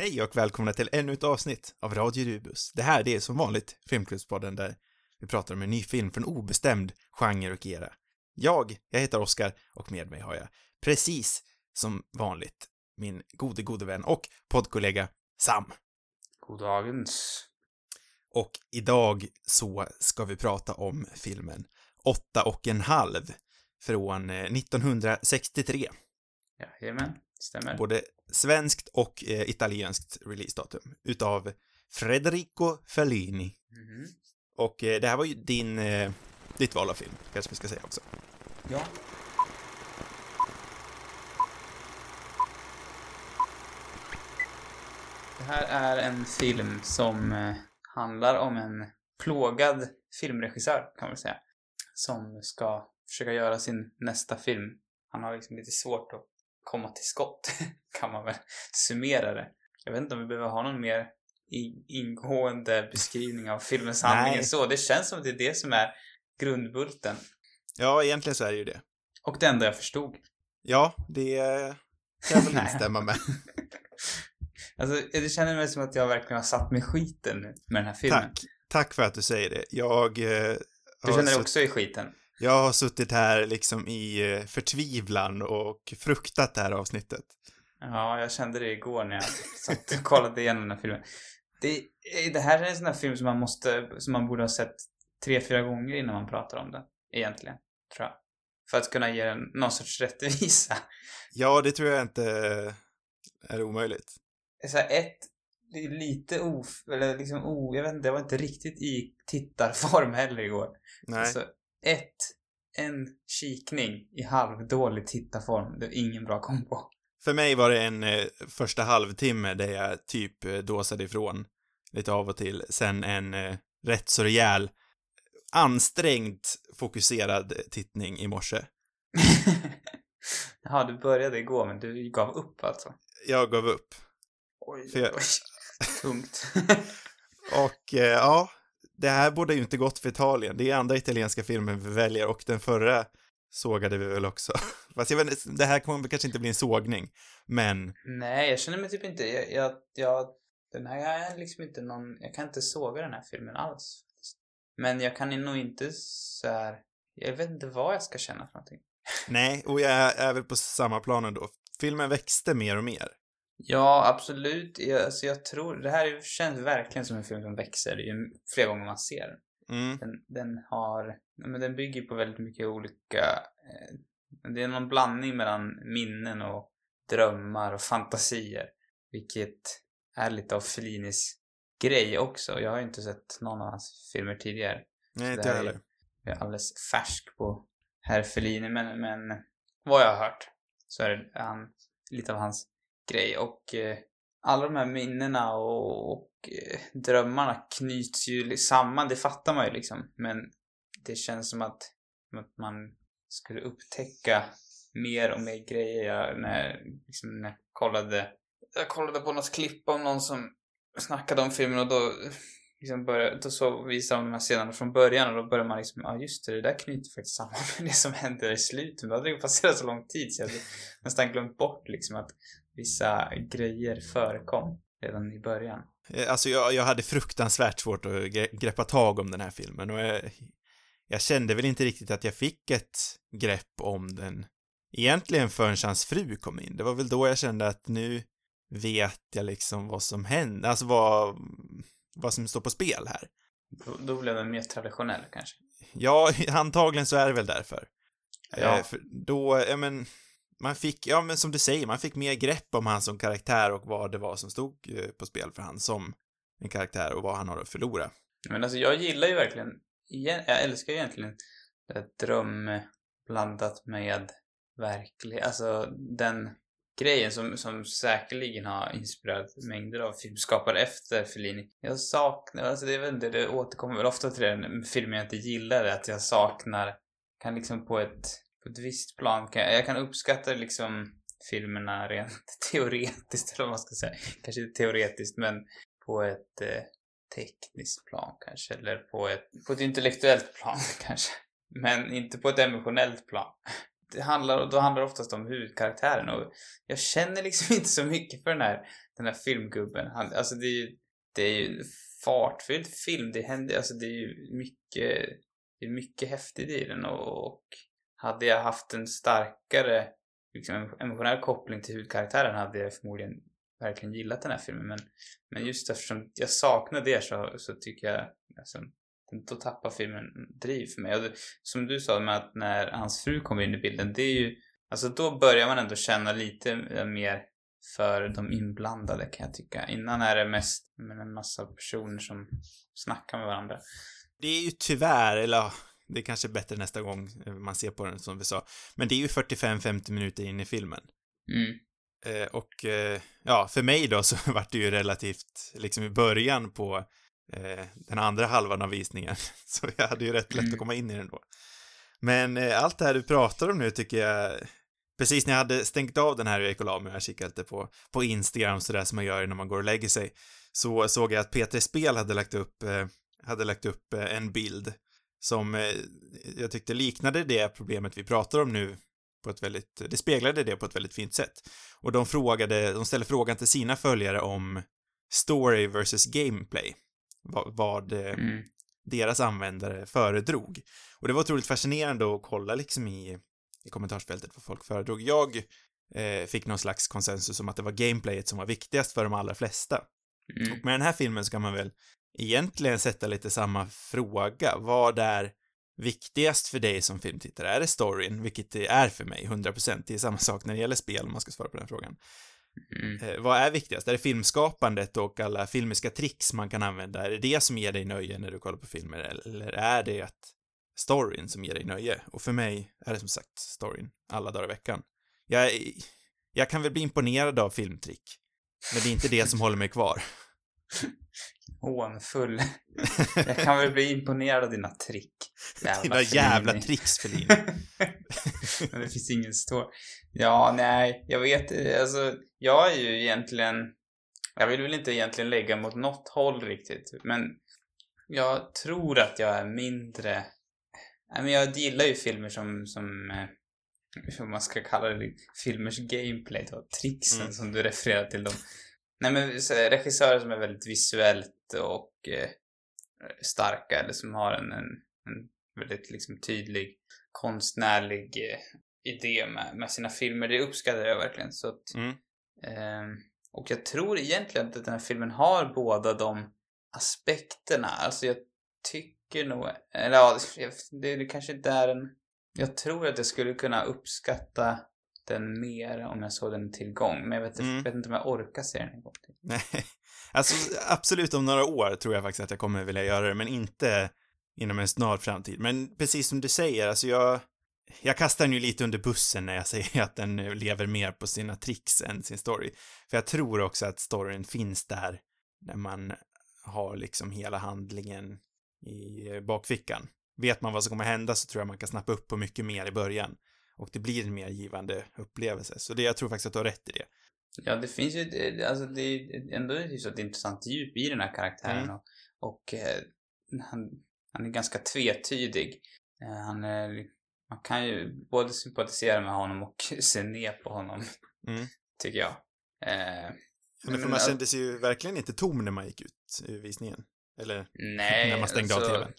Hej och välkomna till ännu ett avsnitt av Radio Rubus. Det här det är som vanligt Filmklubbspodden där vi pratar om en ny film från obestämd genre och era. Jag, jag heter Oskar och med mig har jag, precis som vanligt, min gode, gode vän och poddkollega Sam. Goddagens. Och idag så ska vi prata om filmen Åtta och en halv från eh, 1963. Jajamän, stämmer. Både svenskt och eh, italienskt releasedatum utav Federico Fellini. Mhm. Och eh, det här var ju din, eh, ditt val av film, kanske vi ska säga också. Ja. Det här är en film som eh, handlar om en plågad filmregissör, kan man säga. Som ska försöka göra sin nästa film. Han har liksom lite svårt att komma till skott, kan man väl summera det. Jag vet inte om vi behöver ha någon mer ingående beskrivning av filmens handling så. Det känns som att det är det som är grundbulten. Ja, egentligen så är det ju det. Och det enda jag förstod. Ja, det kan jag väl instämma med. Alltså, det känner mig som att jag verkligen har satt mig skiten nu med den här filmen. Tack. Tack för att du säger det. Jag eh, Du känner dig också i skiten? Jag har suttit här liksom i eh, förtvivlan och fruktat det här avsnittet. Ja, jag kände det igår när jag satt och kollade igenom den här filmen. Det, eh, det här är en sån här film som man måste, som man borde ha sett tre, fyra gånger innan man pratar om den. Egentligen, tror jag. För att kunna ge den någon sorts rättvisa. Ja, det tror jag inte är omöjligt. Så här, ett, det är lite of, eller liksom o, jag vet inte, jag var inte riktigt i tittarform heller igår. Nej. Alltså, ett, en kikning i halvdålig tittarform. Det är ingen bra kombo. För mig var det en eh, första halvtimme där jag typ eh, dåsade ifrån lite av och till. Sen en eh, rätt så rejäl, ansträngt fokuserad tittning i morse. Jaha, du började igår men du gav upp alltså? Jag gav upp. Oj, För jag- oj. Tungt. Och eh, ja, det här borde ju inte gått för Italien. Det är andra italienska filmer vi väljer och den förra sågade vi väl också. Fast jag vet inte, det här kommer kanske inte bli en sågning. Men Nej, jag känner mig typ inte... Jag, jag, jag, den här är liksom inte någon... Jag kan inte såga den här filmen alls. Men jag kan nog inte så här... Jag vet inte vad jag ska känna för någonting. nej, och jag är, är väl på samma plan ändå. Filmen växte mer och mer. Ja, absolut. Jag, alltså jag tror... Det här är- känns verkligen som en film som växer ju fler gånger man ser den. Mm. Den, den har, men den bygger på väldigt mycket olika, eh, det är någon blandning mellan minnen och drömmar och fantasier. Vilket är lite av Fellinis grej också. Jag har ju inte sett någon av hans filmer tidigare. Nej, inte jag heller. Jag är alldeles färsk på herr Fellini, men, men vad jag har hört så är det han, lite av hans grej. Och eh, alla de här minnena och, och eh, drömmarna knyts ju samman, det fattar man ju liksom. Men det känns som att, att man skulle upptäcka mer och mer grejer jag, när, liksom, när jag kollade. Jag kollade på något klipp om någon som snackade om filmen och då liksom började, då så visar de de här scenerna från början och då börjar man liksom, ja just det, det där knyter faktiskt samman med det som hände i slutet. Men då hade det ju passerat så lång tid så jag hade nästan glömt bort liksom att vissa grejer förekom redan i början. Eh, alltså jag, jag hade fruktansvärt svårt att greppa tag om den här filmen och jag, jag kände väl inte riktigt att jag fick ett grepp om den egentligen förrän hans fru kom in. Det var väl då jag kände att nu vet jag liksom vad som hände, alltså vad, vad som står på spel här. Då, då blev den mer traditionell kanske. Ja, antagligen så är det väl därför. Ja. Eh, för då, ja men, man fick, ja men som du säger, man fick mer grepp om han som karaktär och vad det var som stod eh, på spel för han som en karaktär och vad han har att förlora. Men alltså jag gillar ju verkligen, igen- jag älskar ju egentligen här dröm blandat med verklighet, alltså den grejen som, som säkerligen har inspirerat mängder av filmskapare efter Fellini. Jag saknar, alltså det är väl det, det återkommer väl ofta till det filmen filmer jag inte gillar, att jag saknar, kan liksom på ett, på ett visst plan, kan, jag kan uppskatta liksom filmerna rent teoretiskt, eller vad man ska säga. Kanske inte teoretiskt, men på ett eh, tekniskt plan kanske, eller på ett, på ett intellektuellt plan kanske. Men inte på ett emotionellt plan det handlar, då handlar det oftast om huvudkaraktären och jag känner liksom inte så mycket för den här, den här filmgubben. Han, alltså det är ju, det är ju fartfylld film. Det händer, alltså det är ju mycket, det är mycket häftigt i den och, och hade jag haft en starkare liksom, emotionell koppling till huvudkaraktären hade jag förmodligen verkligen gillat den här filmen. Men, men just eftersom jag saknar det så, så tycker jag alltså, då tappar filmen driv för mig. Och det, som du sa med att när hans fru kommer in i bilden, det är ju, alltså då börjar man ändå känna lite mer för de inblandade kan jag tycka. Innan är det mest en massa personer som snackar med varandra. Det är ju tyvärr, eller det är kanske är bättre nästa gång man ser på den som vi sa, men det är ju 45-50 minuter in i filmen. Mm. Eh, och eh, ja, för mig då så vart det ju relativt, liksom i början på eh, den andra halvan av visningen. Så jag hade ju rätt lätt Mm. att komma in i den då. Men eh, allt det här du pratar om nu tycker jag, precis när jag hade stängt av den här och gick och la mig, jag kikade lite på, på Instagram sådär som man gör när man går och lägger sig, så såg jag att P3 Spel hade lagt upp, eh, hade lagt upp eh, en bild som eh, jag tyckte liknade det problemet vi pratar om nu på ett väldigt, det speglade det på ett väldigt fint sätt. Och de frågade, de ställde frågan till sina följare om story versus gameplay. Vad, vad eh, Mm. deras användare föredrog. Och det var otroligt fascinerande att kolla liksom i, i kommentarsfältet vad folk föredrog. Jag eh, fick någon slags konsensus om att det var gameplayet som var viktigast för de allra flesta. Mm. Och med den här filmen ska man väl egentligen sätta lite samma fråga. Vad är viktigast för dig som filmtittare? Är det storyn, vilket det är för mig, 100%. Det är samma sak när det gäller spel, om man ska svara på den frågan. Mm. Eh, vad är viktigast? Är det filmskapandet och alla filmiska tricks man kan använda? Är det det som ger dig nöje när du kollar på filmer? Eller är det att storyn som ger dig nöje? Och för mig är det som sagt storyn, alla dagar i veckan. Jag, jag kan väl bli imponerad av filmtrick, men det är inte det som håller mig kvar. Hånfull. Jag kan väl bli imponerad av dina trick. Dina jävla Fellini. tricks, Fellini. Men det finns ingen story. Ja, nej, jag vet eh, alltså, jag är ju egentligen, jag vill väl inte egentligen lägga mot något håll riktigt, men jag tror att jag är mindre, nej men jag gillar ju filmer som, som, eh, hur man ska kalla det, filmers gameplay då, tricksen Mm. som du refererar till dem. Nej men regissörer som är väldigt visuellt och eh, starka eller som har en, en, en väldigt liksom tydlig konstnärlig eh, idé med, med sina filmer. Det uppskattar jag verkligen. Så att, Mm. ehm, och jag tror egentligen att den här filmen har båda de aspekterna. Alltså jag tycker nog, eller ja, det, det kanske inte är en... Jag tror att jag skulle kunna uppskatta den mer om jag såg den tillgång. Men jag vet, Mm. vet inte om jag orkar se den en gång till. Nej, alltså absolut om några år tror jag faktiskt att jag kommer vilja göra det, men inte inom en snar framtid. Men precis som du säger, alltså jag, jag kastar den ju lite under bussen när jag säger att den lever mer på sina tricks än sin story. För jag tror också att storyn finns där när man har liksom hela handlingen i bakfickan. Vet man vad som kommer hända så tror jag man kan snappa upp på mycket mer i början. Och det blir en mer givande upplevelse. Så det, jag tror faktiskt att du har rätt i det. Ja, det finns ju, det- alltså det är ändå ett ett intressant djup i den här karaktären Mm. och, och eh, han, han är ganska tvetydig. Eh, han är, man kan ju både sympatisera med honom och se ner på honom, Mm. tycker jag. Eh, Men för men, man alltså, kände sig ju verkligen inte tom när man gick ut ur visningen. Eller nej, när man stängde av alltså, tvn.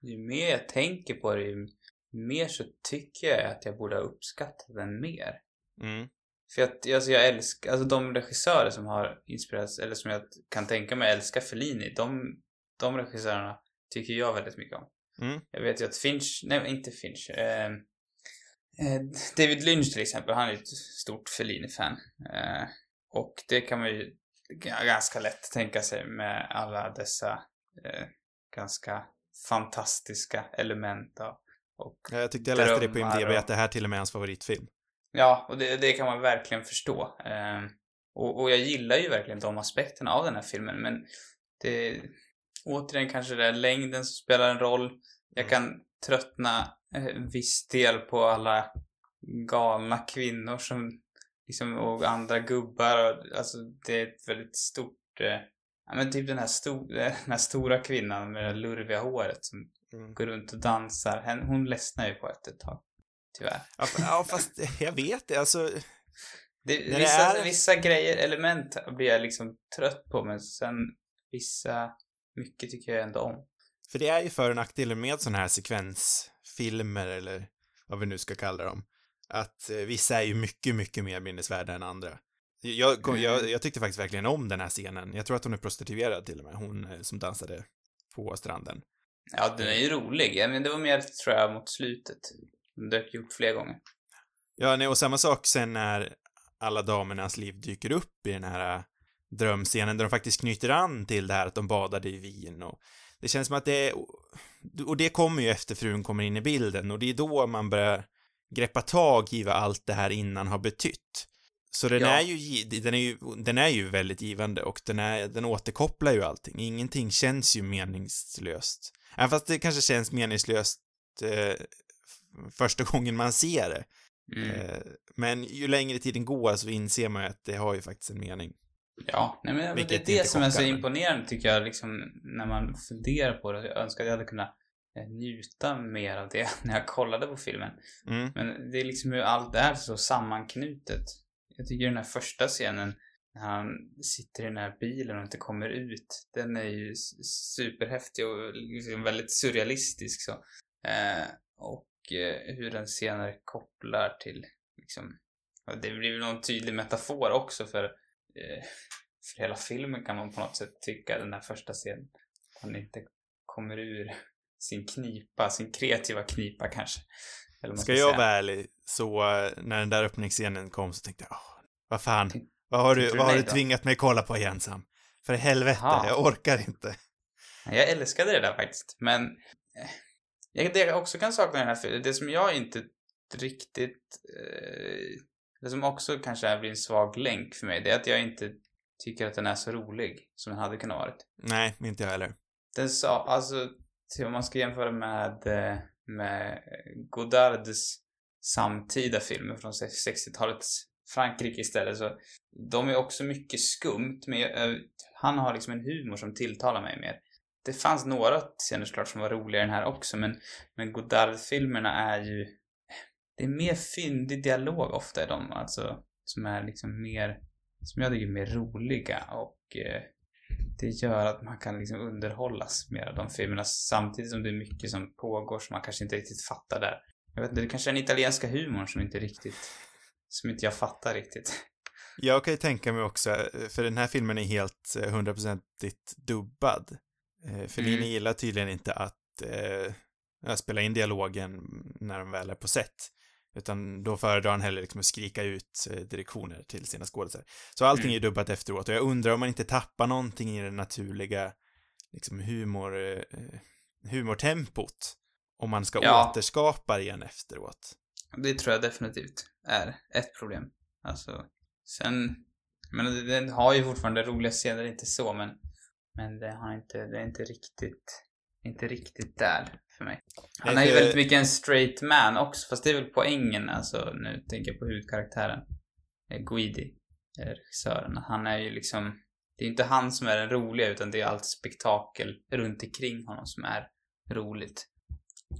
Ju mer jag tänker på det, ju mer så tycker jag att jag borde ha uppskattat den mer. Mm. För att, alltså jag älskar, alltså de regissörer som har inspirerats, eller som jag kan tänka mig älskar Fellini, de, de regissörerna tycker jag väldigt mycket om. Mm. Jag vet ju att Finch, nej inte Finch, eh, eh, David Lynch till exempel, han är ett stort Fellini-fan. Eh, och det kan man ju ganska lätt tänka sig med alla dessa eh, ganska fantastiska element av, och Ja, Jag tyckte jag läste det på IMDB och- att det här till och med är hans favoritfilm. Ja, och det, det kan man verkligen förstå. Ehm, och, och jag gillar ju verkligen de aspekterna av den här filmen, men det... Återigen kanske det är längden som spelar en roll. Jag Mm. kan tröttna eh, en viss del på alla galna kvinnor som liksom, och andra gubbar. Och, alltså, det är ett väldigt stort... Eh, ja, men typ den här, sto, den här stora kvinnan med det lurviga håret som Mm. går runt och dansar. Hen- Hon ledsnar ju på efter ett tag. Tyvärr. Ja, fa- ja fast jag vet det, alltså. Det, vissa, är- vissa grejer, element blir jag liksom trött på, men sen vissa, mycket tycker jag ändå om. För det är ju för och nackdelar med sådana här sekvensfilmer eller vad vi nu ska kalla dem. Att eh, vissa är ju mycket, mycket mer minnesvärda än andra. Jag, kom, jag, Mm. jag tyckte faktiskt verkligen om den här scenen. Jag tror att hon är prostituerad till och med, hon eh, som dansade på stranden. Ja, den är ju rolig, Ja, men det var mer, tror jag, mot slutet. Jag gjort flera gånger. Ja, nej, och samma sak sen när alla damernas liv dyker upp i den här äh, drömscenen där de faktiskt knyter an till det här att de badade i vin och det känns som att det är, och det kommer ju efter frun kommer in i bilden och det är då man börjar greppa tag i vad allt det här innan har betytt. Så den Ja. är ju, den är ju, den är ju väldigt givande och den är, den återkopplar ju allting. Ingenting känns ju meningslöst. Även fast det kanske känns meningslöst eh, första gången man ser det. Mm. Eh, Men ju längre tiden går så inser man ju att det har ju faktiskt en mening. Ja, nej, men det är Vilket det som är så imponerande tycker jag, liksom, när man funderar på det. Jag önskar att jag hade kunnat eh, njuta mer av det när jag kollade på filmen. Mm. Men det är liksom hur allt är så sammanknutet. Jag tycker den här första scenen när han sitter i den här bilen och inte kommer ut. Den är ju superhäftig och liksom väldigt surrealistisk så. Eh, och hur den senare kopplar till liksom, det blir väl någon tydlig metafor också för, eh, för hela filmen kan man på något sätt tycka, den här första scenen. Han inte kommer ur sin knipa, sin kreativa knipa kanske. Eller man Ska jag vara ärlig, så eh, när den där öppningsscenen kom så tänkte jag, "Åh, vad fan, vad har du, vad har du tvingat mig kolla på igen Sam? För helvete, Jaha. jag orkar inte. Jag älskade det där faktiskt, men eh, det jag också kan sakna i den här filmen, det som jag inte riktigt, eh, det som också kanske blir en svag länk för mig, det är att jag inte tycker att den är så rolig som den hade kunnat varit. Nej, inte jag heller. Den sa, alltså, om man ska jämföra med, eh, med Godards samtida filmer från 60-talets Frankrike istället så de är också mycket skumt men jag, eh, han har liksom en humor som tilltalar mig mer. Det fanns några scener såklart som var roligare i den här också men, men Godard-filmerna är ju det är mer fyndig dialog ofta i dem alltså som är liksom mer som jag tycker är mer roliga och eh, det gör att man kan liksom underhållas mer av de filmerna samtidigt som det är mycket som pågår som man kanske inte riktigt fattar där. Jag vet inte, det kanske är den italienska humorn som inte riktigt, som inte jag fattar riktigt. Jag kan ju tänka mig också, eh, för den här filmen är helt eh, hundraprocentigt dubbad. Eh, Fellini Mm. gillar tydligen inte att eh, spela in dialogen när de väl är på set. Utan då föredrar han hellre liksom att skrika ut eh, direktioner till sina skådespelare. Så allting Mm. är dubbat efteråt och jag undrar om man inte tappar någonting i det naturliga liksom humor, eh, humortempot. Om man ska Ja. återskapa det igen efteråt. Det tror jag definitivt är ett problem. Alltså, sen, men den har ju fortfarande roliga scener, inte så, men, men det har inte, det är inte riktigt, inte riktigt där för mig. Han Nej, är ju väldigt mycket en straight man också, fast det är väl poängen, alltså nu tänker jag på huvudkaraktären. eh, Guidi, eh, regissören. Han är ju liksom, det är inte han som är den roliga, utan det är allt spektakel runt omkring honom som är roligt.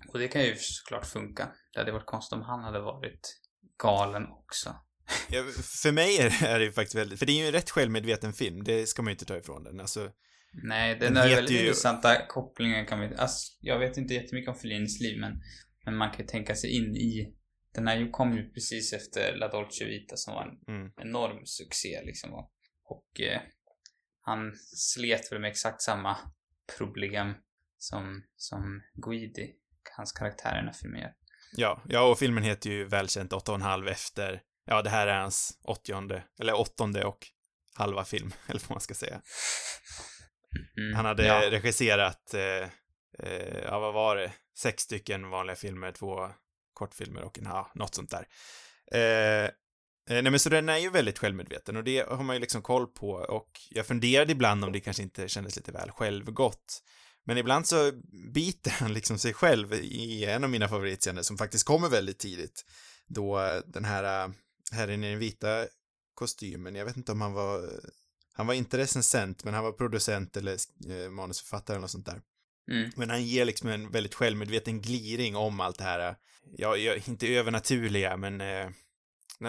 Och det kan ju såklart funka. Det hade varit konstigt om han hade varit galen också. Ja, för mig är det, är det ju faktiskt väldigt, för det är ju en rätt självmedveten film, det ska man ju inte ta ifrån den. Alltså, Nej, den, Den heter väldigt ju- intressanta kopplingar kan vi... Alltså, jag vet inte jättemycket om Fellinis liv, men, men man kan ju tänka sig in i... Den här ju kom ju precis efter La Dolce Vita som var en mm. enorm succé liksom. Och, och eh, han slet väl med exakt samma problem som, som Guidi, hans karaktär i den här filmen gör. Ja, ja, och filmen heter ju välkänt 8,5 efter, ja, det här är hans åttionde, eller åttonde och halva film, eller vad man ska säga. Mm, Han hade ja. regisserat, eh, eh, ja, vad var det, sex stycken vanliga filmer, två kortfilmer och en, ja, något sånt där. Eh, eh, nej men så den är ju väldigt självmedveten och det har man ju liksom koll på och jag funderade ibland om det kanske inte kändes lite väl självgott. Men ibland så biter han liksom sig själv i en av mina favoritscener som faktiskt kommer väldigt tidigt. Då den här herren i den vita kostymen, jag vet inte om han var, han var inte recensent, men han var producent eller eh, manusförfattare eller något sånt där. Mm. Men han ger liksom en väldigt självmedveten gliring om allt det här, ja, ja inte övernaturliga, men eh,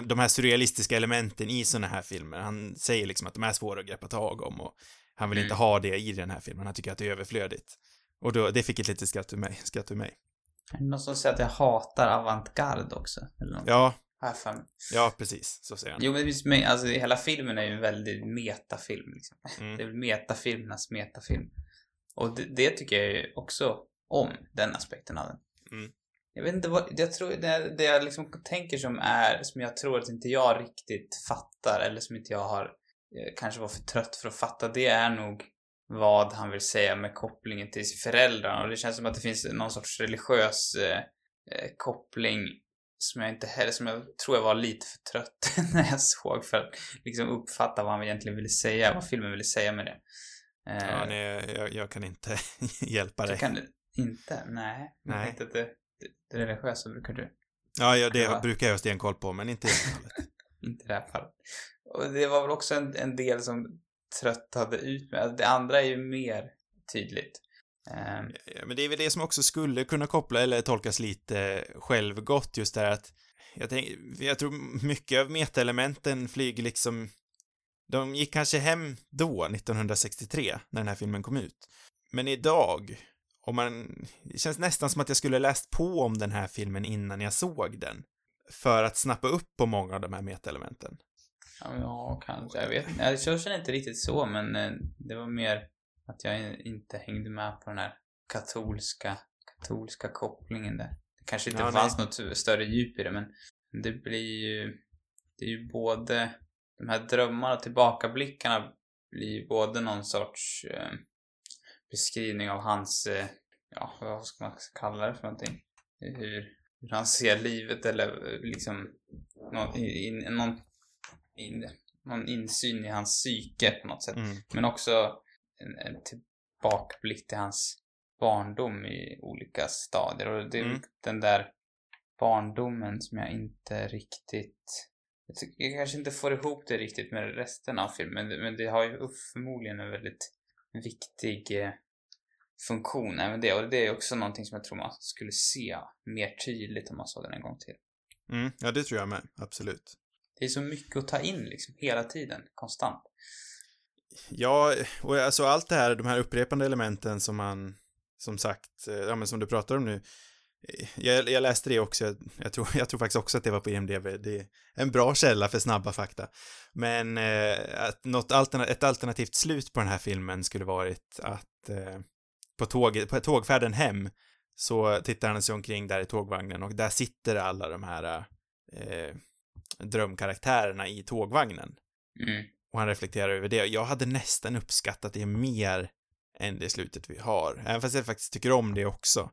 de här surrealistiska elementen i såna här filmer. Han säger liksom att de är svåra att greppa tag om och han vill Mm. inte ha det i den här filmen. Han tycker att det är överflödigt. Och då, det fick ett litet skratt ur mig. Skratt ur mig. Någon som säger att jag hatar avantgarde också? Eller något? Ja, Jag för mig. ja precis. Så säger han. Jo, men visst, men, alltså hela filmen är ju en väldigt metafilm liksom. Mm. Det är väl metafilmernas metafilm. Och det, det tycker jag ju också om, den aspekten av den. Mm. Jag vet inte vad, jag tror, det, det jag liksom tänker som är, som jag tror att inte jag riktigt fattar, eller som inte jag har, eh, kanske var för trött för att fatta, det är nog vad han vill säga med kopplingen till föräldrarna. Och det känns som att det finns någon sorts religiös eh, eh, koppling som jag inte heller, som jag tror jag var lite för trött när jag såg för att liksom uppfatta vad han egentligen ville säga, vad filmen ville säga med det. Eh, Ja, nej, jag, jag kan inte hjälpa dig. du kan inte? Nej. Jag Nej. tänkte att det, det, det religiösa brukar du. Ja, ja, det Ja. brukar jag ha stenkoll på, men inte i det här fallet. Inte i det här fallet. Och det var väl också en, en del som tröttade ut mig. Alltså, Det andra är ju mer tydligt. Ehm, Ja, Men det är väl det som också skulle kunna koppla eller tolkas lite självgott, just det här att jag, tänk, jag tror mycket av metaelementen flyger liksom de gick kanske hem då, 1963, när den här filmen kom ut. Men idag, om man, det känns nästan som att jag skulle läst på om den här filmen innan jag såg den. För att snappa upp på många av de här metaelementen. ja, ja, kanske. Jag vet inte. Jag känner inte riktigt så, men eh, det var mer att jag in- inte hängde med på den här katolska, katolska kopplingen där. Det kanske inte Ja, fanns något större djup i det, men det blir ju, det är ju både, de här drömmarna och tillbakablickarna blir ju både någon sorts eh, beskrivning av hans, eh, ja, vad ska man kalla det för någonting? Hur, hur han ser livet eller eh, liksom någon, in, någon, in, någon insyn i hans psyke på något sätt. Mm. Men också en, en tillbakablick till hans barndom i olika stadier. Och det är Mm. den där barndomen som jag inte riktigt... Jag, tycker, jag kanske inte får ihop det riktigt med resten av filmen, men det, men det har ju förmodligen en väldigt viktig eh, funktion, även det. Och det är också någonting som jag tror man skulle se mer tydligt om man såg den en gång till. Mm, ja, det tror jag med. Absolut. Det är så mycket att ta in liksom, hela tiden, konstant. Ja, och alltså allt det här, de här upprepande elementen som man, som sagt, eh, ja men som du pratar om nu. Eh, jag, jag läste det också, jag, jag, tror, jag tror faktiskt också att det var på IMDB. Det är en bra källa för snabba fakta. Men eh, att något alterna ett alternativt slut på den här filmen skulle varit att eh, på, tåg, på tågfärden hem så tittar han sig omkring där i tågvagnen och där sitter alla de här eh, drömkaraktärerna i tågvagnen. Mm. Och han reflekterar över det. Jag hade nästan uppskattat det mer än det slutet vi har. Även fast jag faktiskt tycker om det också.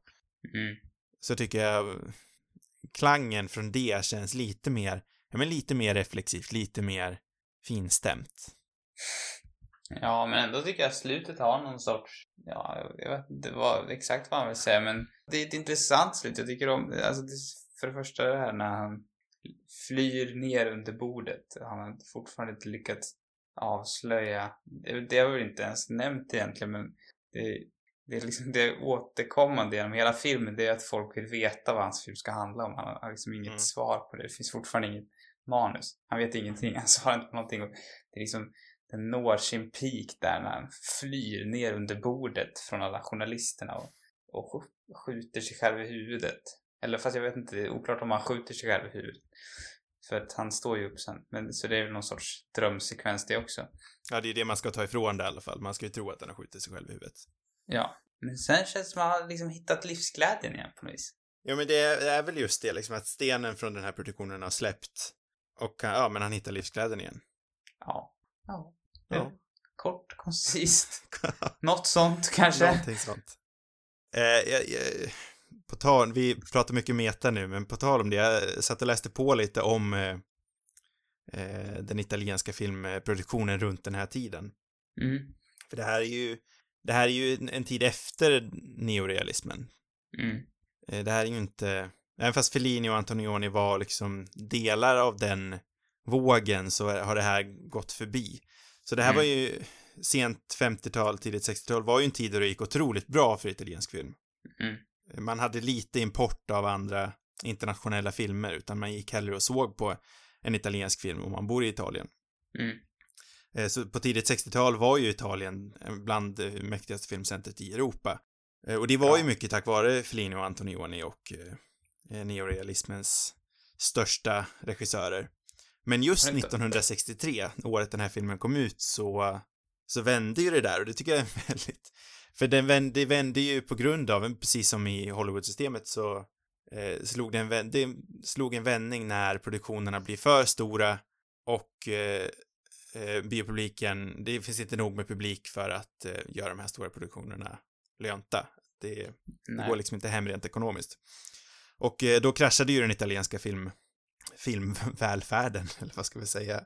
Mm. Så tycker jag klangen från det känns lite mer, ja men lite mer reflexivt, lite mer finstämt. Ja, men ändå tycker jag slutet har någon sorts, ja, jag vet inte vad, exakt vad han vill säga, men det är ett intressant slut. Jag tycker om, alltså det, för det första det här när han flyr ner under bordet. Han har fortfarande inte lyckats avslöja, det, det har vi inte ens nämnt egentligen, men det, det är liksom det återkommande genom hela filmen, det är att folk vill veta vad hans film ska handla om. Han har liksom inget Mm. svar på det. Det finns fortfarande inget manus. Han vet ingenting, han svarar inte på någonting. Och det är liksom, den når sin peak där när han flyr ner under bordet från alla journalisterna och, och sk- skjuter sig själv i huvudet. Eller fast jag vet inte, det är oklart om han skjuter sig själv i huvudet. För att han står ju upp sen. Men, så det är väl någon sorts drömsekvens det också. Ja, det är det man ska ta ifrån det i alla fall. Man ska ju tro att den har skjutit sig själv i huvudet. Ja. Men sen känns det som att han har liksom hittat livsglädjen igen på något vis. Ja, men det är, det är väl just det, liksom att stenen från den här produktionen har släppt. Och, ja, men han hittar livsglädjen igen. Ja. Ja. Ja. Kort, koncist. Något sånt kanske. Någonting sånt. Eh, jag, jag, på tal, vi pratar mycket meta nu, men på tal om det, jag satt och läste på lite om eh, eh, den italienska filmproduktionen runt den här tiden. Mm. För det här är ju, det här är ju en, en tid efter neorealismen. Mm. Eh, det här är ju inte, även fast Fellini och Antonioni var liksom delar av den vågen så har det här gått förbi. Så det här Mm. var ju sent 50-tal, tidigt 60-tal var ju en tid då det gick otroligt bra för italiensk film. Mm. Man hade lite import av andra internationella filmer, utan man gick hellre och såg på en italiensk film om man bor i Italien. Mm. Eh, Så på tidigt 60-tal var ju Italien bland det mäktigaste filmcentret i Europa. Eh, Och det var Ja. ju mycket tack vare Fellini och Antonioni och eh, neorealismens största regissörer. Men just Har inte- 1963, året den här filmen kom ut, så, så vände ju det där och det tycker jag är väldigt... För den vände, det vände ju på grund av, precis som i Hollywood-systemet, så eh, slog det en, vän- det slog en vändning när produktionerna blir för stora och eh, eh, biopubliken, det finns inte nog med publik för att eh, göra de här stora produktionerna lönta. Det, det går liksom inte hem rent ekonomiskt. Och eh, då kraschade ju den italienska film, filmvälfärden, eller vad ska vi säga.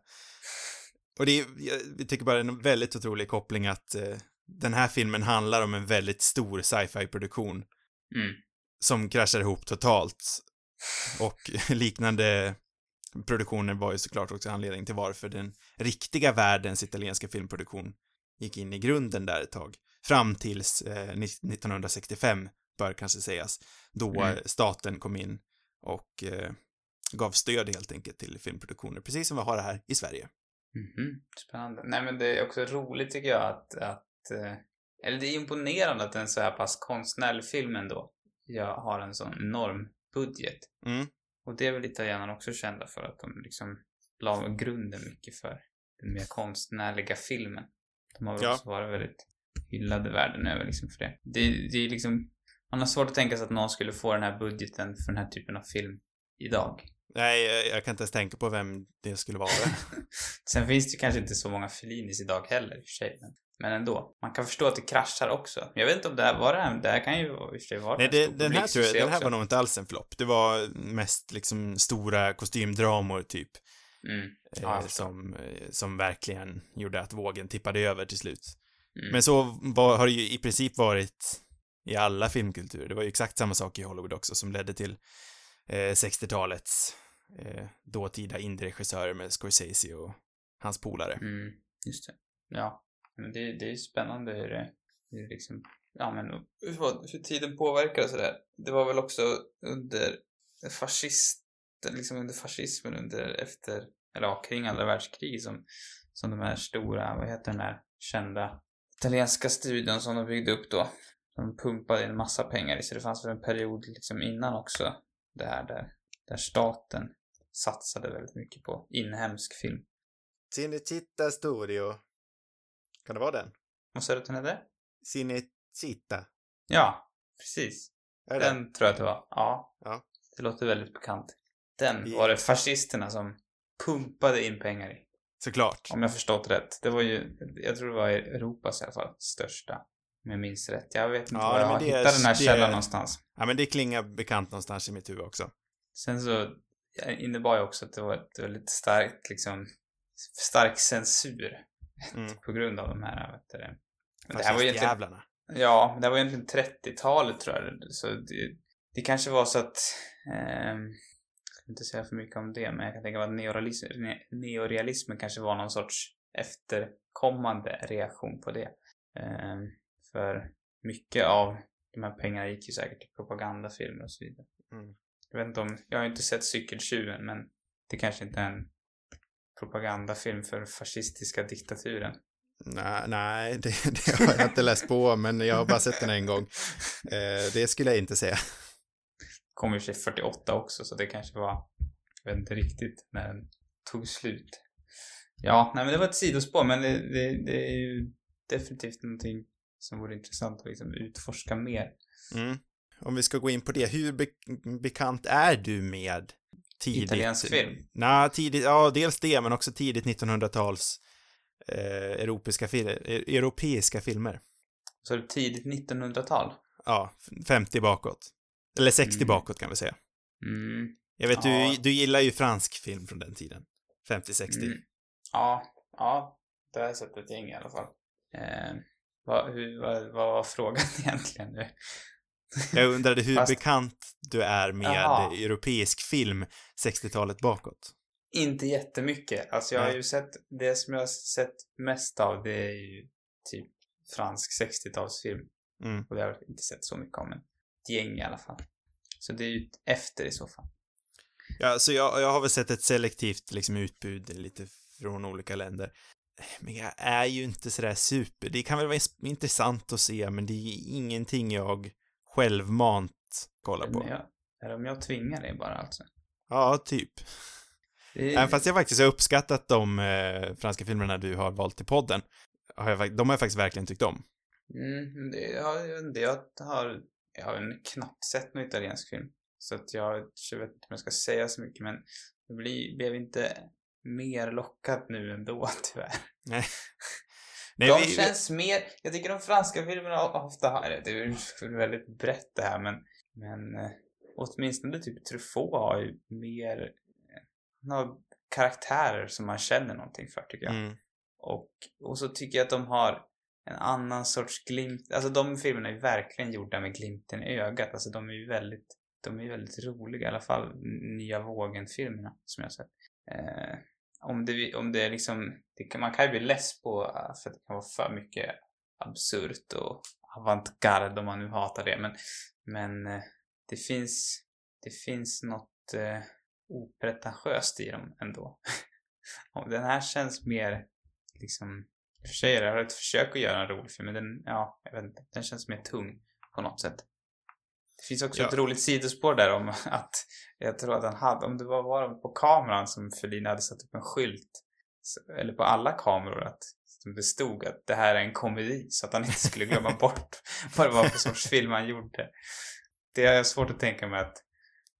Och det är, jag tycker bara en väldigt otrolig koppling att eh, den här filmen handlar om en väldigt stor sci-fi-produktion Mm. som kraschar ihop totalt. Och liknande produktioner var ju såklart också anledning till varför den riktiga världens italienska filmproduktion gick in i grunden där ett tag. Fram tills eh, ni- 1965, bör kanske sägas, då Mm. staten kom in och eh, gav stöd helt enkelt till filmproduktioner, precis som vi har det här i Sverige. Mhm, Spännande. Nej men det är också roligt tycker jag att, att eller det är imponerande att en så här pass konstnärlig film ändå jag har en sån enorm budget. Mm. Och det är väl italienarna också kända för att de liksom la grunden mycket för den mer konstnärliga filmen. De har väl Ja. också varit väldigt hyllade världen över liksom för det. Det, det är liksom, man har svårt att tänka sig att någon skulle få den här budgeten för den här typen av film idag. Nej, jag, jag kan inte ens tänka på vem det skulle vara. Sen finns det kanske inte så många Fellinis idag heller i och för sig. Men, men ändå. Man kan förstå att det kraschar också. Jag vet inte om det här var det här, det här kan ju i och för sig vara Nej, det, den här tror jag, den här också. var nog inte alls en flopp. Det var mest liksom stora kostymdramor typ. Mm. eh, Ja, förstår. som, eh, som verkligen gjorde att vågen tippade över till slut. Mm. Men så var, har det ju i princip varit i alla filmkulturer. Det var ju exakt samma sak i Hollywood också som ledde till eh, 60-talets eh, dåtida indie-regissörer med Scorsese och hans polare. Mm, just det. Ja. Men det, det är ju spännande hur det, hur det liksom, ja men hur, hur tiden påverkar och sådär. Det var väl också under fascist, liksom under fascismen under, efter, eller ja, kring andra världskriget som, som de här stora, vad heter den här kända italienska studion som de byggde upp då. De pumpade in massa pengar i, så det fanns väl en period liksom innan också, det här där, där staten satsade väldigt mycket på inhemsk film. Cinecitta Studio. Kan det vara den? Vad sa du att den hette? Cinecitta. Ja, precis. Är det den? Tror jag att det var. Ja. Ja. Det låter väldigt bekant. Den I- var det fascisterna som pumpade in pengar i. Såklart. Om jag förstått rätt. Det var ju, jag tror det var Europas i alla fall, största. Om jag minns rätt. Jag vet inte Ja, var jag har hittat den här det källan någonstans. Ja, men det klingar bekant någonstans i mitt huvud också. Sen så innebar ju också att det var ett väldigt starkt liksom, stark censur. Mm. På grund av de här, vet du det. Men det här var egentligen. Ja, det var egentligen 30-talet tror jag. Så det, det kanske var så att... ehm, jag ska inte säga för mycket om det, men jag kan tänka mig att neorealism, ne, neorealismen kanske var någon sorts efterkommande reaktion på det. Ehm, för mycket av de här pengarna gick ju säkert till propagandafilmer och så vidare. Mm. Jag vet inte om... Jag har ju inte sett Cykeltjuven, men det kanske inte är en propagandafilm för fascistiska diktaturen. Nej, nej det, det har jag inte läst på, men jag har bara sett den en gång. Eh, det skulle jag inte säga. kom i och för sig 48 också, så det kanske var, jag vet inte riktigt när den tog slut. Ja, nej men det var ett sidospår, men det, det, det är ju definitivt någonting som vore intressant att liksom utforska mer. Mm. Om vi ska gå in på det, hur be bekant är du med tidigt... Italiensk film? Nej, tidigt, ja, dels det, men också tidigt 1900-tals eh, europeiska, fil e- europeiska filmer. Så det tidigt 1900-tal? Ja, 50 bakåt. Eller 60 Mm. bakåt kan vi säga. Mm. Jag vet, Ja. du, du gillar ju fransk film från den tiden. 50-60. Mm. Ja, ja, det har jag sett ett gäng i alla fall. Eh, vad, hur, vad, vad var frågan egentligen nu? Jag undrade hur Fast- bekant du är med Jaha. europeisk film 60-talet bakåt. Inte jättemycket. Alltså jag har ju sett, det som jag har sett mest av det är ju typ fransk 60-talsfilm. Mm. Och det har jag inte sett så mycket om, men ett gäng i alla fall. Så det är ju efter i så fall. Ja, så jag, jag har väl sett ett selektivt liksom utbud lite från olika länder. Men jag är ju inte sådär super. Det kan väl vara intressant att se, men det är ingenting jag självmant kollar Men på. jag, det om jag tvingar dig bara alltså? Ja, typ. Det Även fast jag faktiskt har uppskattat de eh, franska filmerna du har valt till podden, har jag, de har jag faktiskt verkligen tyckt om. Mm, det, ja, jag inte, jag har, jag har knappt sett någon italiensk film. Så att jag, jag vet inte om jag ska säga så mycket, men jag blir, blev inte mer lockad nu ändå, tyvärr. Nej, de vi, känns mer, jag tycker de franska filmerna ofta har, det är väldigt brett det här, men, men eh, åtminstone typ Truffaut har ju mer, eh, han har karaktärer som man känner någonting för, tycker jag. mm, Och, och så tycker jag att de har en annan sorts glimt. Alltså de filmerna är verkligen gjorda med glimten i ögat. Alltså de är ju väldigt, de är väldigt roliga. I alla fall nya vågen-filmerna som jag har sett. Eh, om det, om det är liksom, det kan, man kan ju bli less på för att det kan vara för mycket absurt och avantgarde om man nu hatar det. Men, men eh, det finns, det finns något eh, opretentiöst i dem ändå. den här känns mer liksom i och för sig, är det ett försök att göra en rolig film, men den, ja, jag vet inte, den känns mer tung på något sätt. Det finns också Ja. ett roligt sidospår där om att jag tror att han hade, om det var, var på kameran som Fellini hade satt upp en skylt, eller på alla kameror, att som det stod att det här är en komedi, så att han inte skulle glömma bort vad det var för sorts film han gjorde. Det är svårt att tänka mig att,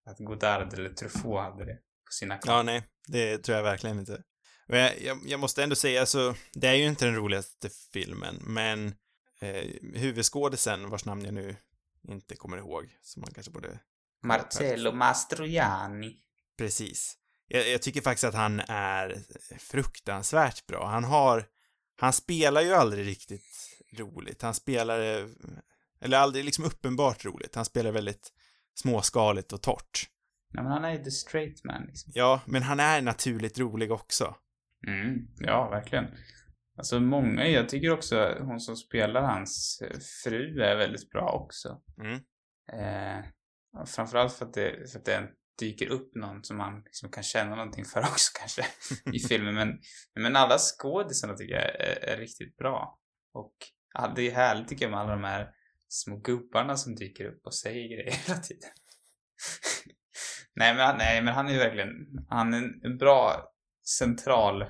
att Godard eller Truffaut hade det på sina kameror. ja, nej, det tror jag verkligen inte. Men jag, jag, jag måste ändå säga, alltså, det är ju inte den roligaste filmen, men eh, huvudskådisen, vars namn jag nu inte kommer ihåg, som man kanske borde Marcello Mastroianni. Precis. Jag, jag tycker faktiskt att han är fruktansvärt bra. Han har, han spelar ju aldrig riktigt roligt. Han spelar, eller aldrig liksom uppenbart roligt. Han spelar väldigt småskaligt och torrt. Nej, men han är ju the straight man liksom. Ja, men han är naturligt rolig också. Mm, ja, verkligen. Alltså många, jag tycker också hon som spelar hans eh, fru är väldigt bra också. Mm. Eh, framförallt för att det, för att det dyker upp någon som man liksom kan känna någonting för också kanske i filmen. Men, men alla skådisarna tycker jag är, är riktigt bra. Och ja, det är härligt tycker jag med alla de här små gubbarna som dyker upp och säger grejer hela tiden. nej, men, nej, men han är ju verkligen, han är en bra central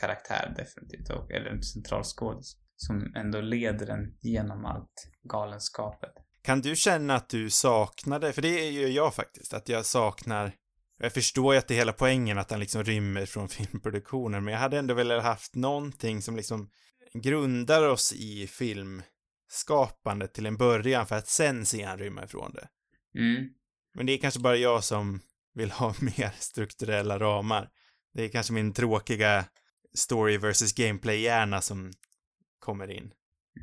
karaktär definitivt. Och, eller en central skådis. Som ändå leder en genom allt galenskapet. Kan du känna att du saknade, för det gör jag faktiskt, att jag saknar jag förstår ju att det är hela poängen att han liksom rymmer från filmproduktionen, men jag hade ändå velat haft någonting som liksom grundar oss i filmskapandet till en början för att sen se han rymma ifrån det. Mm. Men det är kanske bara jag som vill ha mer strukturella ramar. Det är kanske min tråkiga story versus gameplay-hjärna som kommer in.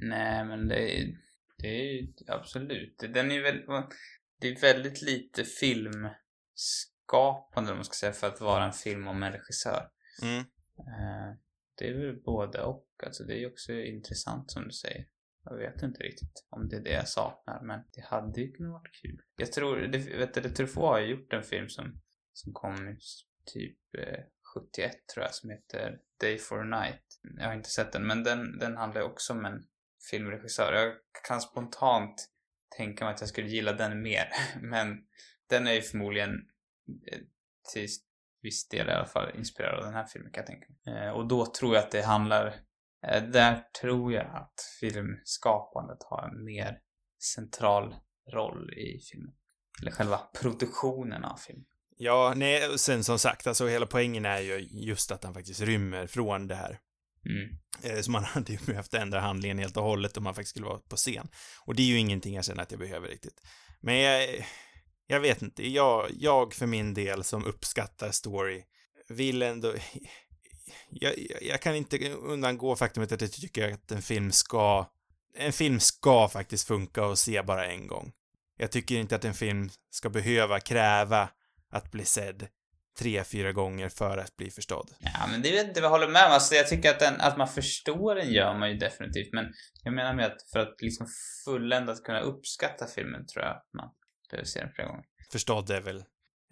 Nej, men det är, det är absolut. Den är väl, det är väldigt lite filmskapande, om man ska säga, för att vara en film om en regissör. Mm. Eh, Det är väl både och. Alltså det är ju också intressant som du säger. Jag vet inte riktigt om det är det jag saknar, men det hade ju kunnat vara kul. Jag tror, det, vet du, Truffaut har ju gjort en film som, som kom typ eh, 71 tror jag, som heter Day for a Night. Jag har inte sett den, men den, den handlar ju också om en filmregissör. Jag kan spontant tänka mig att jag skulle gilla den mer, men den är ju förmodligen eh, till viss del i alla fall inspirerad av den här filmen kan jag tänka mig. Eh, och då tror jag att det handlar, eh, där tror jag att filmskapandet har en mer central roll i filmen. Eller själva produktionen av filmen. Ja, nej, och sen som sagt, alltså hela poängen är ju just att han faktiskt rymmer från det här. Mm. Eh, Så man hade ju behövt ändra handlingen helt och hållet om man faktiskt skulle vara på scen. Och det är ju ingenting jag känner att jag behöver riktigt. Men jag, jag vet inte, jag, jag för min del som uppskattar story vill ändå... Jag, jag, jag kan inte undangå faktumet att jag tycker att en film ska... En film ska faktiskt funka och se bara en gång. Jag tycker inte att en film ska behöva kräva att bli sedd tre, fyra gånger för att bli förstådd. Ja, men det vet inte, jag håller med om. Alltså, jag tycker att, den, att man förstår den gör man ju definitivt, men jag menar med att för att liksom fulländat kunna uppskatta filmen tror jag att man behöver se den flera gånger. Förstådd är väl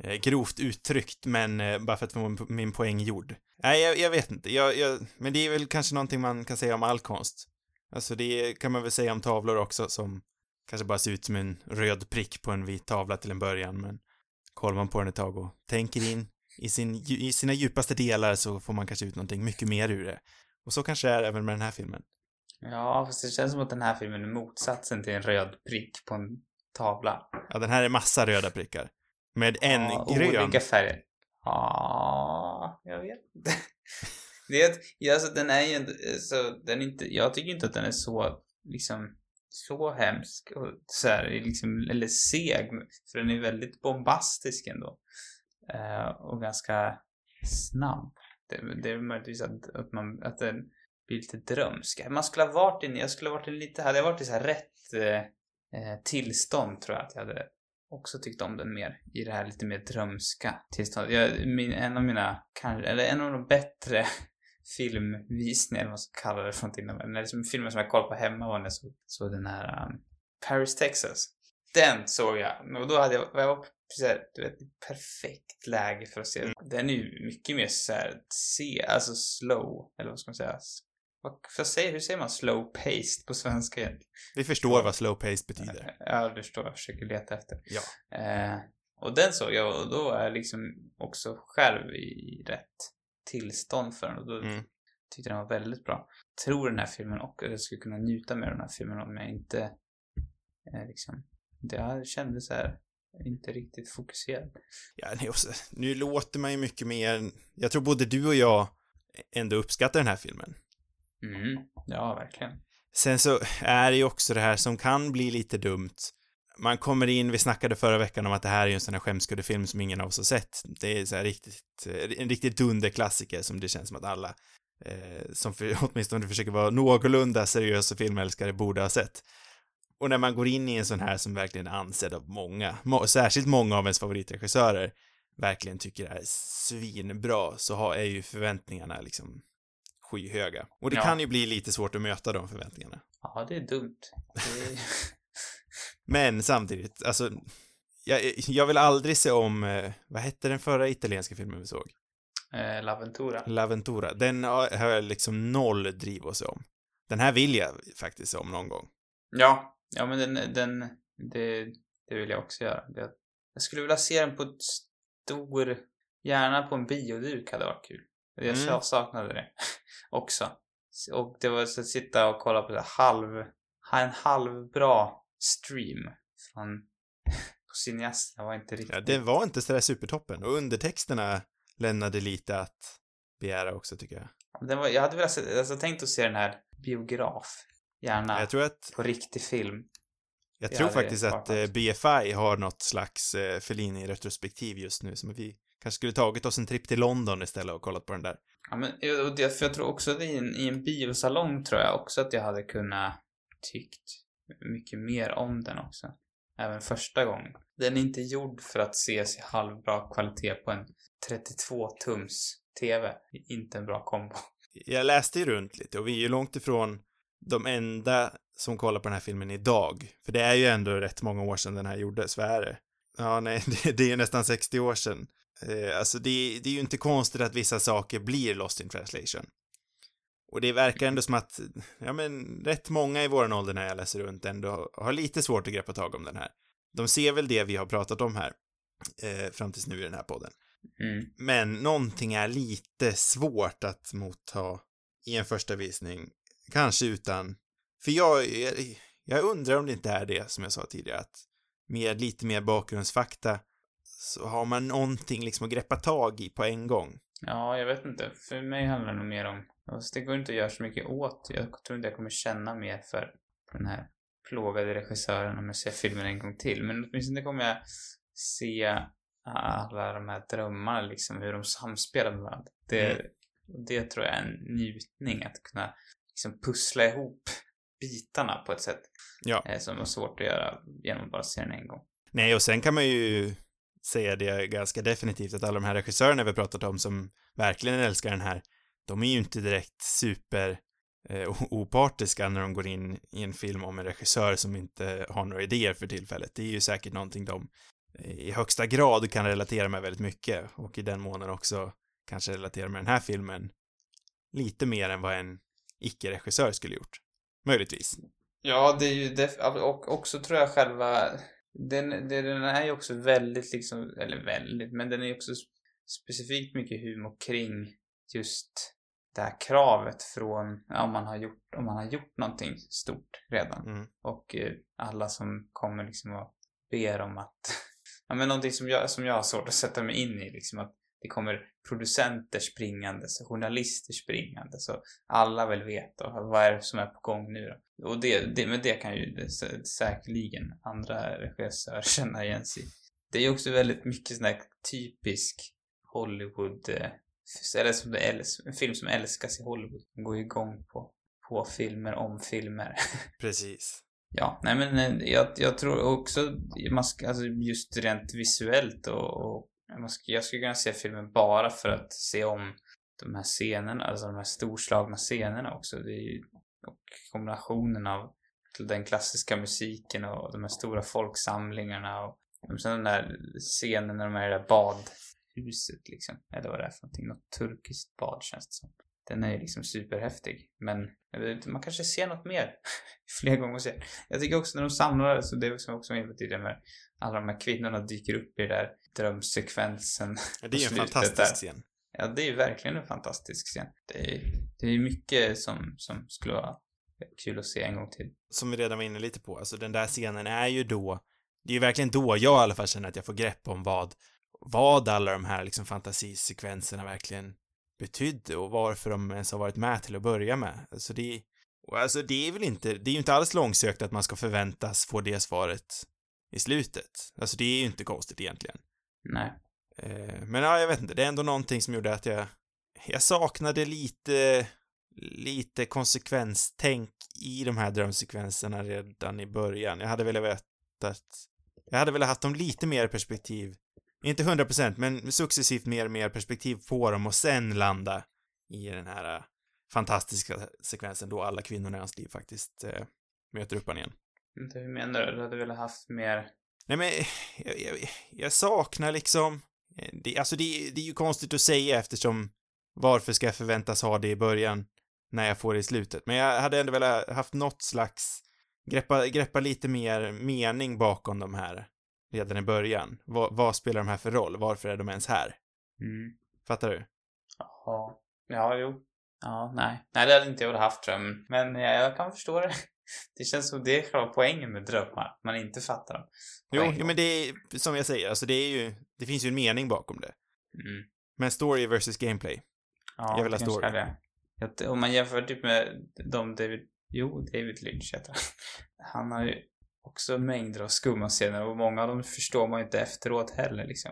eh, grovt uttryckt, men eh, bara för att få min poäng gjord. Nej, jag, jag vet inte. Jag, jag, men det är väl kanske någonting man kan säga om all konst. Alltså det kan man väl säga om tavlor också som kanske bara ser ut som en röd prick på en vit tavla till en början, men kollar man på den ett tag och tänker in i, sin, i sina djupaste delar så får man kanske ut någonting mycket mer ur det. Och så kanske det är även med den här filmen. Ja, fast det känns som att den här filmen är motsatsen till en röd prick på en tavla. Ja, den här är massa röda prickar. Med en ja, grön. Olika färger. Ja, jag vet inte. Det är att, alltså den är ju så, den är inte, jag tycker inte att den är så, liksom, så hemsk och så här, liksom, eller seg, för den är väldigt bombastisk ändå. Eh, och ganska snabb. Det, det är möjligtvis att, att, man, att den blir lite drömsk. Man skulle ha varit i, jag skulle ha varit i lite, hade jag varit i så här rätt eh, eh, tillstånd tror jag att jag hade också tyckt om den mer i det här lite mer drömska tillståndet. Jag, min, en av mina, kanske, eller en av de bättre filmvisningar, eller vad man ska kalla det för någonting. När liksom filmen som jag kollade på hemma var när jag såg, såg den här um, Paris, Texas. Den såg jag, och då hade jag, jag var precis du vet, perfekt läge för att se. Mm. Den är ju mycket mer såhär, se, alltså slow, eller vad ska man säga? Vad, för säga, hur säger man slow paced på svenska egentligen? Vi förstår vad slow paced betyder. Ja, du förstår. Jag försöker leta efter. Ja. Eh, och den såg jag och då är jag liksom också själv i rätt tillstånd för den och då mm. tyckte den var väldigt bra. Jag tror den här filmen och jag skulle kunna njuta med den här filmen om jag inte eh, liksom, det kändes så här inte riktigt fokuserad. Ja, nu låter man ju mycket mer, jag tror både du och jag ändå uppskattar den här filmen. Mm, ja, verkligen. Sen så är det ju också det här som kan bli lite dumt. Man kommer in, vi snackade förra veckan om att det här är ju en sån här skämskuddefilm som ingen av oss har sett. Det är så här riktigt, en riktigt dunderklassiker som det känns som att alla eh, som för, åtminstone försöker vara någorlunda seriösa filmälskare borde ha sett. Och när man går in i en sån här som verkligen är ansedd av många, må, särskilt många av ens favoritregissörer, verkligen tycker är svinbra, så har, är ju förväntningarna liksom skyhöga. Och det ja. kan ju bli lite svårt att möta de förväntningarna. Ja, det är dumt. Det är... Men samtidigt, alltså, jag, jag vill aldrig se om, eh, vad hette den förra italienska filmen vi såg? Eh, L'Aventura. L'Aventura. Den har jag liksom noll driv att se om. Den här vill jag faktiskt se om någon gång. Ja, ja men den, den, det, det vill jag också göra. Det, jag skulle vilja se den på ett stor, gärna på en bioduk hade varit kul. Jag mm. saknade det också. Och det var så att sitta och kolla på det halv, en halvbra stream från på cineasterna var inte riktigt... Ja, det var inte sådär supertoppen och undertexterna lämnade lite att begära också tycker jag. Den var, jag hade velat se, alltså, tänkt att se den här biograf. Gärna jag tror att, på riktig film. Jag tror faktiskt att eh, BFI har något slags eh, Fellini-retrospektiv just nu som vi kanske skulle tagit oss en tripp till London istället och kollat på den där. Ja, men och det, för jag tror också att i en, i en biosalong tror jag också att jag hade kunnat tyckt mycket mer om den också. Även första gången. Den är inte gjord för att ses i halvbra kvalitet på en 32-tums TV. Inte en bra kombo. Jag läste ju runt lite och vi är ju långt ifrån de enda som kollar på den här filmen idag. För det är ju ändå rätt många år sedan den här gjordes, vad är det? Ja, nej, det, är ju nästan 60 år sedan. Eh, alltså det, det är ju inte konstigt att vissa saker blir lost in translation. Och det verkar ändå som att, ja men, rätt många i våran ålder när jag läser runt ändå har lite svårt att greppa tag om den här. De ser väl det vi har pratat om här, eh, fram tills nu i den här podden. Mm. Men någonting är lite svårt att motta i en första visning, kanske utan, för jag, jag, jag undrar om det inte är det som jag sa tidigare, att med lite mer bakgrundsfakta så har man någonting liksom att greppa tag i på en gång. Ja, jag vet inte. För mig handlar det nog mer om... Alltså, det går inte att göra så mycket åt. Jag tror inte jag kommer känna mer för den här plågade regissören om jag ser filmen en gång till. Men åtminstone kommer jag se alla de här drömmarna liksom, hur de samspelar med varandra. Det, mm. det tror jag är en njutning att kunna liksom pussla ihop bitarna på ett sätt. Ja. Eh, som var svårt att göra genom att bara se den en gång. Nej, och sen kan man ju säga det ganska definitivt att alla de här regissörerna vi har pratat om som verkligen älskar den här, de är ju inte direkt super eh, opartiska när de går in i en film om en regissör som inte har några idéer för tillfället. Det är ju säkert någonting de eh, i högsta grad kan relatera med väldigt mycket och i den månen också kanske relatera med den här filmen lite mer än vad en icke-regissör skulle gjort. Möjligtvis. Ja, det är ju def- och också tror jag själva den, den är ju också väldigt liksom, eller väldigt, men den är ju också specifikt mycket humor kring just det här kravet från, ja, om man har gjort, om man har gjort någonting stort redan. Mm. Och eh, alla som kommer liksom och ber om att, ja men någonting som jag, som jag har svårt att sätta mig in i liksom att det kommer producenter springande, så journalister springande, så alla vill veta vad är det som är på gång nu då. Och det, det, men det kan ju säkerligen andra regissörer känna igen sig Det är ju också väldigt mycket sån här typisk Hollywood, eh, eller som det är, en film som älskas i Hollywood. Den går igång på, på filmer om filmer. Precis. Ja, nej men eh, jag, jag tror också, man ska, alltså just rent visuellt och, och jag skulle kunna se filmen bara för att se om de här scenerna, alltså de här storslagna scenerna också. Det är ju, och kombinationen av den klassiska musiken och de här stora folksamlingarna och sen den där scenen när de är i det där badhuset liksom. Eller vad det är för någonting. Något turkiskt bad känns det som. Den är ju liksom superhäftig. Men vet, man kanske ser något mer fler gånger sen. Jag tycker också när de samlar, så det är som också på tidigare med alla de här kvinnorna dyker upp i den där drömsekvensen. Ja, det är en fantastisk där. scen. Ja, det är ju verkligen en fantastisk scen. Det är, det är mycket som, som skulle vara kul att se en gång till. Som vi redan var inne lite på, alltså den där scenen är ju då, det är ju verkligen då jag i alla fall känner att jag får grepp om vad, vad alla de här liksom fantasisekvenserna verkligen betydde och varför de ens har varit med till att börja med. Alltså det, alltså det är väl inte, det är ju inte alls långsökt att man ska förväntas få det svaret i slutet. Alltså det är ju inte konstigt egentligen. Nej. Eh, men ja, jag vet inte, det är ändå någonting som gjorde att jag, jag saknade lite, lite konsekvenstänk i de här drömsekvenserna redan i början. Jag hade velat veta jag hade velat haft dem lite mer perspektiv inte 100% men successivt mer och mer perspektiv på dem och sen landa i den här äh, fantastiska sekvensen då alla kvinnorna i hans liv faktiskt äh, möter upp igen. Hur menar du? Du hade velat haft mer? Nej men, jag, jag, jag saknar liksom, eh, det, alltså det, det är ju konstigt att säga eftersom varför ska jag förväntas ha det i början när jag får det i slutet? Men jag hade ändå velat haft något slags, greppa, greppa lite mer mening bakom de här redan i början. Vad, vad, spelar de här för roll? Varför är de ens här? Mm. Fattar du? Ja. Ja, jo. Ja, nej. Nej, det hade inte jag haft tror jag. Men ja, jag kan förstå det. Det känns som det är själva poängen med drömmar. Man inte fattar dem. Jo, jo, men det är som jag säger, alltså det är ju, det finns ju en mening bakom det. Mm. Men story versus gameplay. Ja, jag vill ha story. Det. Om man jämför typ med de David, jo, David Lynch heter han. Han har ju också mängder av skumma scener och många av dem förstår man ju inte efteråt heller liksom.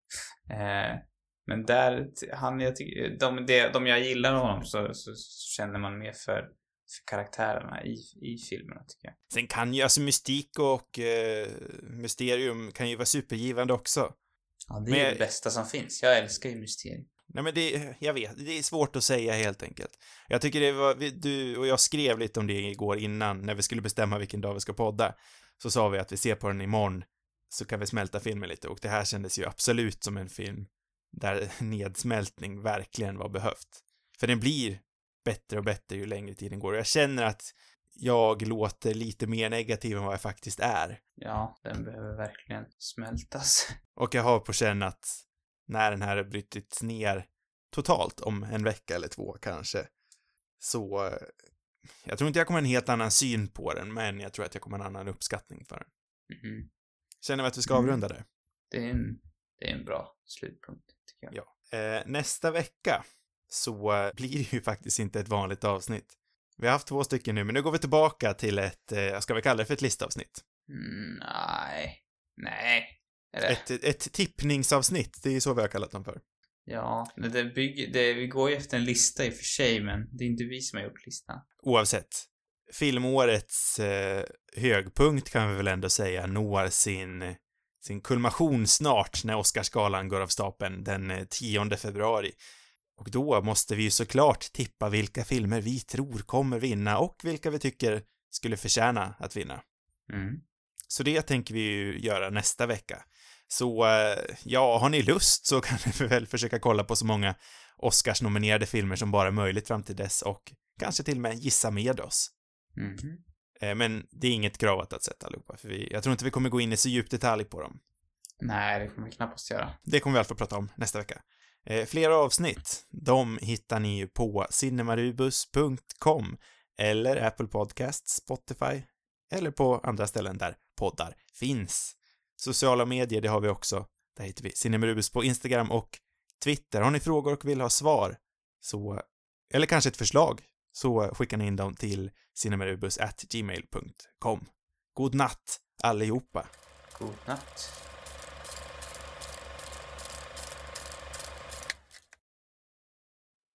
eh, men där, han, jag tycker, de, de, de jag gillar honom så, så känner man mer för, för karaktärerna i, i filmerna tycker jag. Sen kan ju, alltså mystik och eh, mysterium kan ju vara supergivande också. Ja, det är men, det bästa som finns. Jag älskar ju mysterium. Nej men det, jag vet, det är svårt att säga helt enkelt. Jag tycker det var, du och jag skrev lite om det igår innan, när vi skulle bestämma vilken dag vi ska podda så sa vi att vi ser på den imorgon så kan vi smälta filmen lite och det här kändes ju absolut som en film där nedsmältning verkligen var behövt. För den blir bättre och bättre ju längre tiden går och jag känner att jag låter lite mer negativ än vad jag faktiskt är. Ja, den behöver verkligen smältas. Och jag har på känn att när den här har brutits ner totalt om en vecka eller två kanske, så jag tror inte jag kommer en helt annan syn på den, men jag tror att jag kommer en annan uppskattning för den. Mm. Känner vi att vi ska mm. avrunda där? Det är en, det är en bra slutpunkt, tycker jag. Ja. Eh, nästa vecka så blir det ju faktiskt inte ett vanligt avsnitt. Vi har haft två stycken nu, men nu går vi tillbaka till ett, eh, ska vi kalla det för ett listavsnitt? Mm, nej. Nej. Ett, ett tippningsavsnitt, det är så vi har kallat dem för. Ja, det bygger, det, vi går ju efter en lista i och för sig, men det är inte vi som har gjort listan. Oavsett. Filmårets eh, högpunkt kan vi väl ändå säga når sin, sin kulmination snart när Oscarsgalan går av stapeln den 10 februari. Och då måste vi ju såklart tippa vilka filmer vi tror kommer vinna och vilka vi tycker skulle förtjäna att vinna. Mm. Så det tänker vi ju göra nästa vecka. Så ja, har ni lust så kan ni väl försöka kolla på så många Oscars-nominerade filmer som bara är möjligt fram till dess och kanske till och med gissa med oss. Mm. Men det är inget krav att sätta allihopa, för vi, jag tror inte vi kommer gå in i så djupt detalj på dem. Nej, det kommer vi knappast göra. Det kommer vi i alla fall prata om nästa vecka. Eh, flera avsnitt, de hittar ni ju på cinemarubus.com eller Apple Podcasts, Spotify eller på andra ställen där poddar finns. Sociala medier, det har vi också. Där hittar vi Cinemarubus på Instagram och Twitter. Har ni frågor och vill ha svar, så, eller kanske ett förslag, så skickar ni in dem till cinemarubus.gmail.com. God natt, allihopa! God natt.